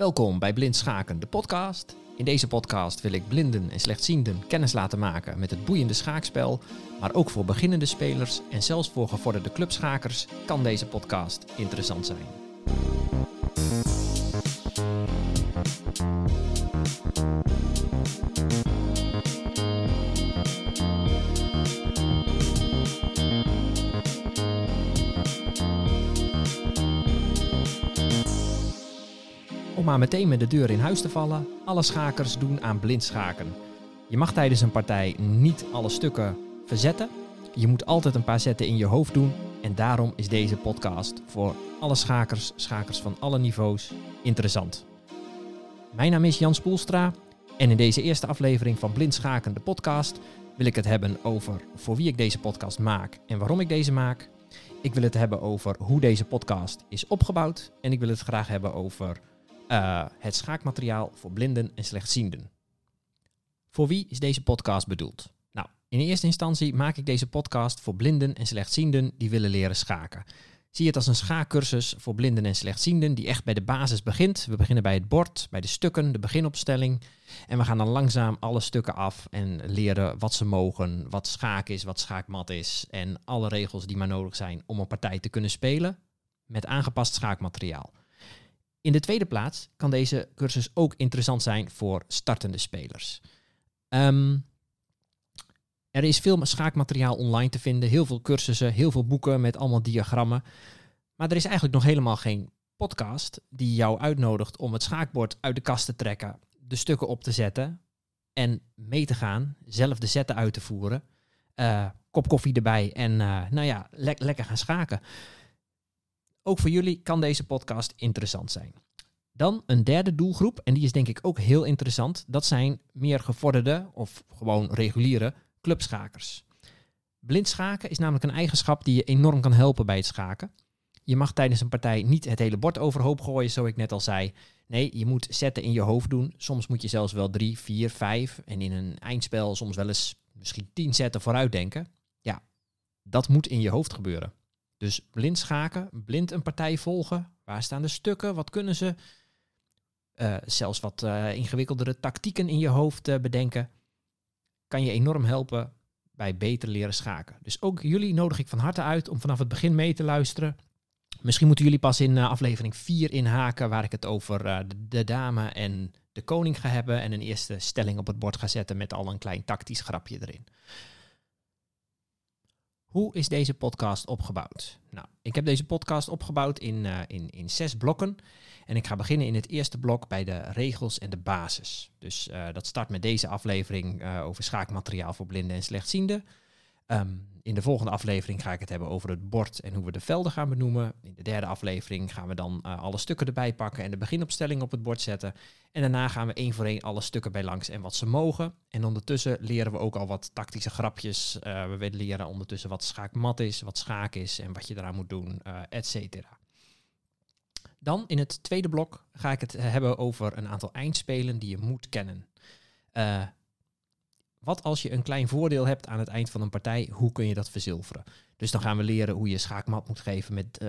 Welkom bij Blind Schaken, de podcast. In deze podcast wil ik blinden en slechtzienden kennis laten maken met het boeiende schaakspel. Maar ook voor beginnende spelers en zelfs voor gevorderde clubschakers kan deze podcast interessant zijn. Om maar meteen met de deur in huis te vallen, alle schakers doen aan blind schaken. Je mag tijdens een partij niet alle stukken verzetten. Je moet altijd een paar zetten in je hoofd doen. En daarom is deze podcast voor alle schakers, schakers van alle niveaus, interessant. Mijn naam is Jan Spoelstra en in deze eerste aflevering van Blind Schaken, de podcast, wil ik het hebben over voor wie ik deze podcast maak en waarom ik deze maak. Ik wil het hebben over hoe deze podcast is opgebouwd en ik wil het graag hebben over uh, het schaakmateriaal voor blinden en slechtzienden. Voor wie is deze podcast bedoeld? Nou, in eerste instantie maak ik deze podcast voor blinden en slechtzienden die willen leren schaken. Zie het als een schaakcursus voor blinden en slechtzienden die echt bij de basis begint. We beginnen bij het bord, bij de stukken, de beginopstelling. En we gaan dan langzaam alle stukken af en leren wat ze mogen, wat schaak is, wat schaakmat is en alle regels die maar nodig zijn om een partij te kunnen spelen met aangepast schaakmateriaal. In de tweede plaats kan deze cursus ook interessant zijn voor startende spelers. Ehm, er is veel schaakmateriaal online te vinden, heel veel cursussen, heel veel boeken met allemaal diagrammen. Maar er is eigenlijk nog helemaal geen podcast die jou uitnodigt om het schaakbord uit de kast te trekken, de stukken op te zetten en mee te gaan, zelf de zetten uit te voeren, uh, kop koffie erbij en uh, nou ja, le lekker gaan schaken. Ook voor jullie kan deze podcast interessant zijn. Dan een derde doelgroep, en die is denk ik ook heel interessant. Dat zijn meer gevorderde of gewoon reguliere clubschakers. Blind schaken is namelijk een eigenschap die je enorm kan helpen bij het schaken. Je mag tijdens een partij niet het hele bord overhoop gooien, zoals ik net al zei. Nee, je moet zetten in je hoofd doen. Soms moet je zelfs wel drie, vier, vijf en in een eindspel soms wel eens misschien tien zetten vooruit denken. Ja, dat moet in je hoofd gebeuren. Dus blind schaken, blind een partij volgen. Waar staan de stukken? Wat kunnen ze? Uh, zelfs wat uh, ingewikkeldere tactieken in je hoofd uh, bedenken. Kan je enorm helpen bij beter leren schaken. Dus ook jullie nodig ik van harte uit om vanaf het begin mee te luisteren. Misschien moeten jullie pas in aflevering 4 inhaken, waar ik het over de, dame en de koning ga hebben. En een eerste stelling op het bord ga zetten met al een klein tactisch grapje erin. Hoe is deze podcast opgebouwd? Nou, ik heb deze podcast opgebouwd in, uh, in, in zes blokken. En ik ga beginnen in het eerste blok bij de regels en de basis. Dus uh, dat start met deze aflevering uh, over schaakmateriaal voor blinden en slechtzienden. Um, in de volgende aflevering ga ik het hebben over het bord en hoe we de velden gaan benoemen. In de derde aflevering gaan we dan uh, alle stukken erbij pakken en de beginopstelling op het bord zetten. En daarna gaan we één voor één alle stukken bij langs en wat ze mogen. En ondertussen leren we ook al wat tactische grapjes. Uh, we leren ondertussen wat schaakmat is, wat schaak is en wat je eraan moet doen, uh, et cetera. Dan in het tweede blok ga ik het hebben over een aantal eindspelen die je moet kennen. Wat als je een klein voordeel hebt aan het eind van een partij, hoe kun je dat verzilveren? Dus dan gaan we leren hoe je schaakmat moet geven met, uh,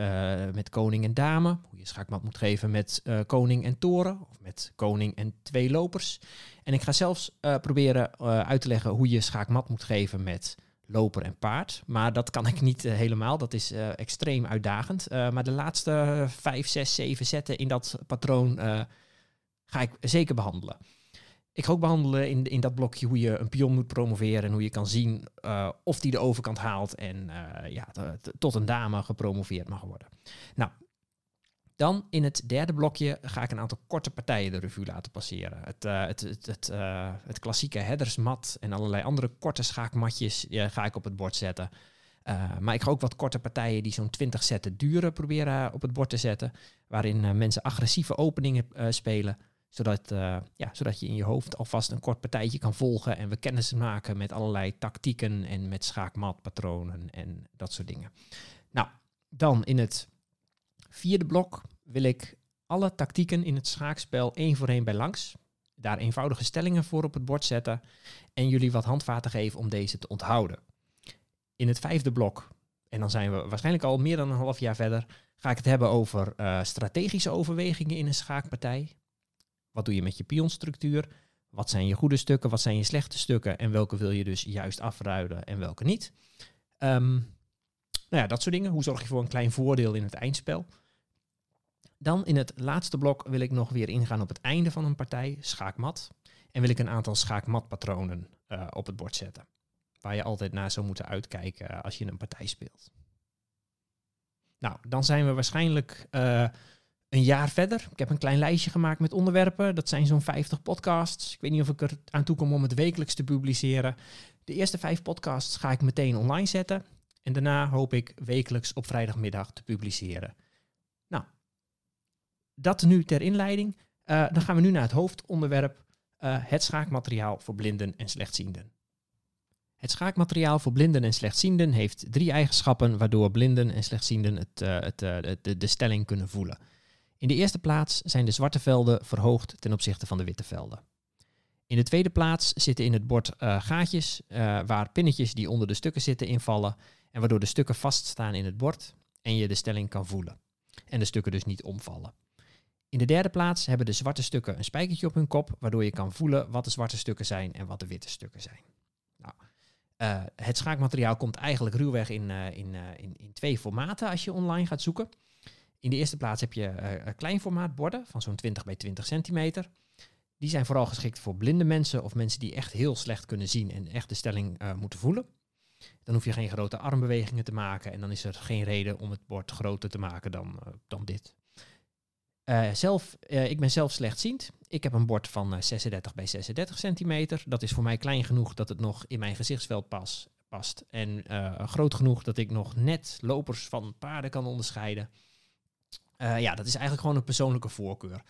met koning en dame, hoe je schaakmat moet geven met uh, koning en toren, of met koning en twee lopers. En ik ga zelfs uh, proberen uit te leggen hoe je schaakmat moet geven met loper en paard. Maar dat kan ik niet helemaal, dat is extreem uitdagend. maar de laatste vijf, zes, zeven zetten in dat patroon ga ik zeker behandelen. Ik ga ook behandelen in, in dat blokje hoe je een pion moet promoveren en hoe je kan zien uh, of die de overkant haalt en uh, ja, tot een dame gepromoveerd mag worden. Nou, dan in het derde blokje ga ik een aantal korte partijen de revue laten passeren. Het, uh, het, het, het, het klassieke headersmat en allerlei andere korte schaakmatjes ga ik op het bord zetten. maar ik ga ook wat korte partijen die zo'n 20 zetten duren proberen op het bord te zetten. Waarin mensen agressieve openingen spelen zodat, uh, ja, zodat je in je hoofd alvast een kort partijtje kan volgen en we kennis maken met allerlei tactieken en met schaakmatpatronen en dat soort dingen. Nou, dan in het vierde blok wil ik alle tactieken in het schaakspel één voor één bij langs. Daar eenvoudige stellingen voor op het bord zetten en jullie wat handvaten geven om deze te onthouden. In het vijfde blok, en dan zijn we waarschijnlijk al meer dan een half jaar verder, ga ik het hebben over uh, strategische overwegingen in een schaakpartij. Wat doe je met je pionstructuur? Wat zijn je goede stukken? Wat zijn je slechte stukken? En welke wil je dus juist afruilen en welke niet? Ehm, nou ja, dat soort dingen. Hoe zorg je voor een klein voordeel in het eindspel? Dan in het laatste blok wil ik nog weer ingaan op het einde van een partij, schaakmat. En wil ik een aantal schaakmatpatronen uh, op het bord zetten. Waar je altijd naar zou moeten uitkijken als je een partij speelt. Nou, dan zijn we waarschijnlijk uh, een jaar verder. Ik heb een klein lijstje gemaakt met onderwerpen. Dat zijn zo'n 50 podcasts. Ik weet niet of ik er aan toe kom om het wekelijks te publiceren. De eerste vijf podcasts ga ik meteen online zetten. En daarna hoop ik wekelijks op vrijdagmiddag te publiceren. Nou, dat nu ter inleiding. Uh, dan gaan we nu naar het hoofdonderwerp. Uh, het schaakmateriaal voor blinden en slechtzienden. Het schaakmateriaal voor blinden en slechtzienden heeft drie eigenschappen waardoor blinden en slechtzienden het, uh, het, de, de stelling kunnen voelen. In de eerste plaats zijn de zwarte velden verhoogd ten opzichte van de witte velden. In de tweede plaats zitten in het bord uh, gaatjes uh, waar pinnetjes die onder de stukken zitten invallen en waardoor de stukken vaststaan in het bord en je de stelling kan voelen. En de stukken dus niet omvallen. In de derde plaats hebben de zwarte stukken een spijkertje op hun kop, waardoor je kan voelen wat de zwarte stukken zijn en wat de witte stukken zijn. Nou, uh, het schaakmateriaal komt eigenlijk ruwweg in, in, in, in twee formaten als je online gaat zoeken. In de eerste plaats heb je uh, klein formaat borden van zo'n 20 bij 20 centimeter. Die zijn vooral geschikt voor blinde mensen of mensen die echt heel slecht kunnen zien en echt de stelling uh, moeten voelen. Dan hoef je geen grote armbewegingen te maken en dan is er geen reden om het bord groter te maken dan, uh, dan dit. zelf, ik ben zelf slechtziend. Ik heb een bord van 36 bij 36 centimeter. Dat is voor mij klein genoeg dat het nog in mijn gezichtsveld pas, past. En groot genoeg dat ik nog net lopers van paarden kan onderscheiden. Uh, ja, dat is eigenlijk gewoon een persoonlijke voorkeur.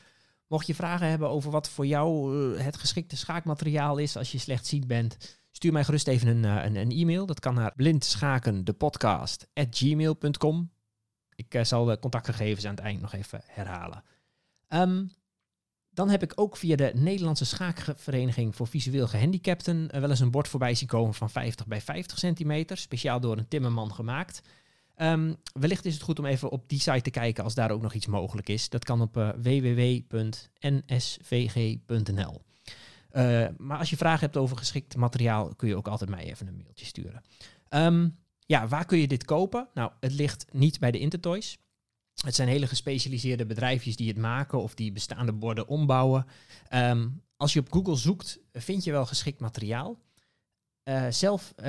Mocht je vragen hebben over wat voor jou uh, het geschikte schaakmateriaal is als je slechtziend bent, stuur mij gerust even een, uh, een, een, e-mail. Dat kan naar blindschakendepodcast.gmail.com. Ik zal de contactgegevens aan het eind nog even herhalen. Um, dan heb ik ook via de Nederlandse Schaakvereniging voor Visueel Gehandicapten wel eens een bord voorbij zien komen van 50 bij 50 centimeter, speciaal door een timmerman gemaakt. Um, wellicht is het goed om even op die site te kijken als daar ook nog iets mogelijk is. Dat kan op uh, www.nsvg.nl. Uh, maar als je vragen hebt over geschikt materiaal, kun je ook altijd mij even een mailtje sturen. Um, ja, waar kun je dit kopen? Nou, het ligt niet bij de Intertoys. Het zijn hele gespecialiseerde bedrijfjes die het maken of die bestaande borden ombouwen. Um, als je op Google zoekt, vind je wel geschikt materiaal. Uh, zelf uh,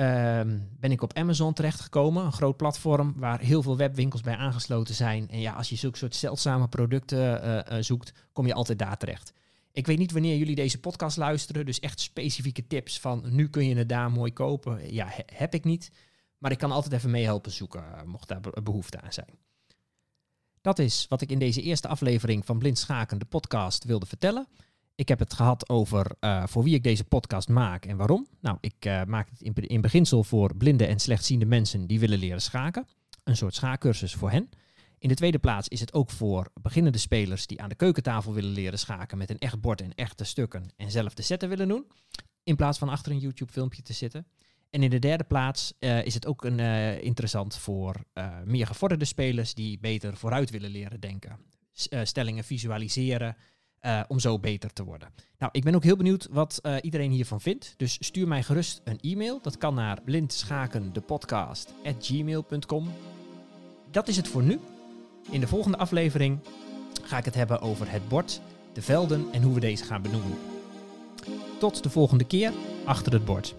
ben ik op Amazon terechtgekomen, een groot platform waar heel veel webwinkels bij aangesloten zijn. En ja, als je zulke soort zeldzame producten uh, zoekt, kom je altijd daar terecht. Ik weet niet wanneer jullie deze podcast luisteren, dus echt specifieke tips van nu kun je het daar mooi kopen. Ja, he heb ik niet, maar ik kan altijd even meehelpen zoeken, mocht daar behoefte aan zijn. Dat is wat ik in deze eerste aflevering van Blind Schaken, de podcast, wilde vertellen. Ik heb het gehad over uh, voor wie ik deze podcast maak en waarom. Nou, ik uh, maak het in, in, beginsel voor blinde en slechtziende mensen die willen leren schaken. Een soort schaakcursus voor hen. In de tweede plaats is het ook voor beginnende spelers die aan de keukentafel willen leren schaken met een echt bord en echte stukken en zelf de zetten willen doen. In plaats van achter een YouTube filmpje te zitten. En in de derde plaats uh, is het ook een, interessant voor meer gevorderde spelers die beter vooruit willen leren denken. Stellingen visualiseren, uh, om zo beter te worden. Nou, ik ben ook heel benieuwd wat uh, iedereen hiervan vindt. Dus stuur mij gerust een e-mail. Dat kan naar blindschakendepodcast.gmail.com. Dat is het voor nu. In de volgende aflevering ga ik het hebben over het bord, de velden en hoe we deze gaan benoemen. Tot de volgende keer achter het bord.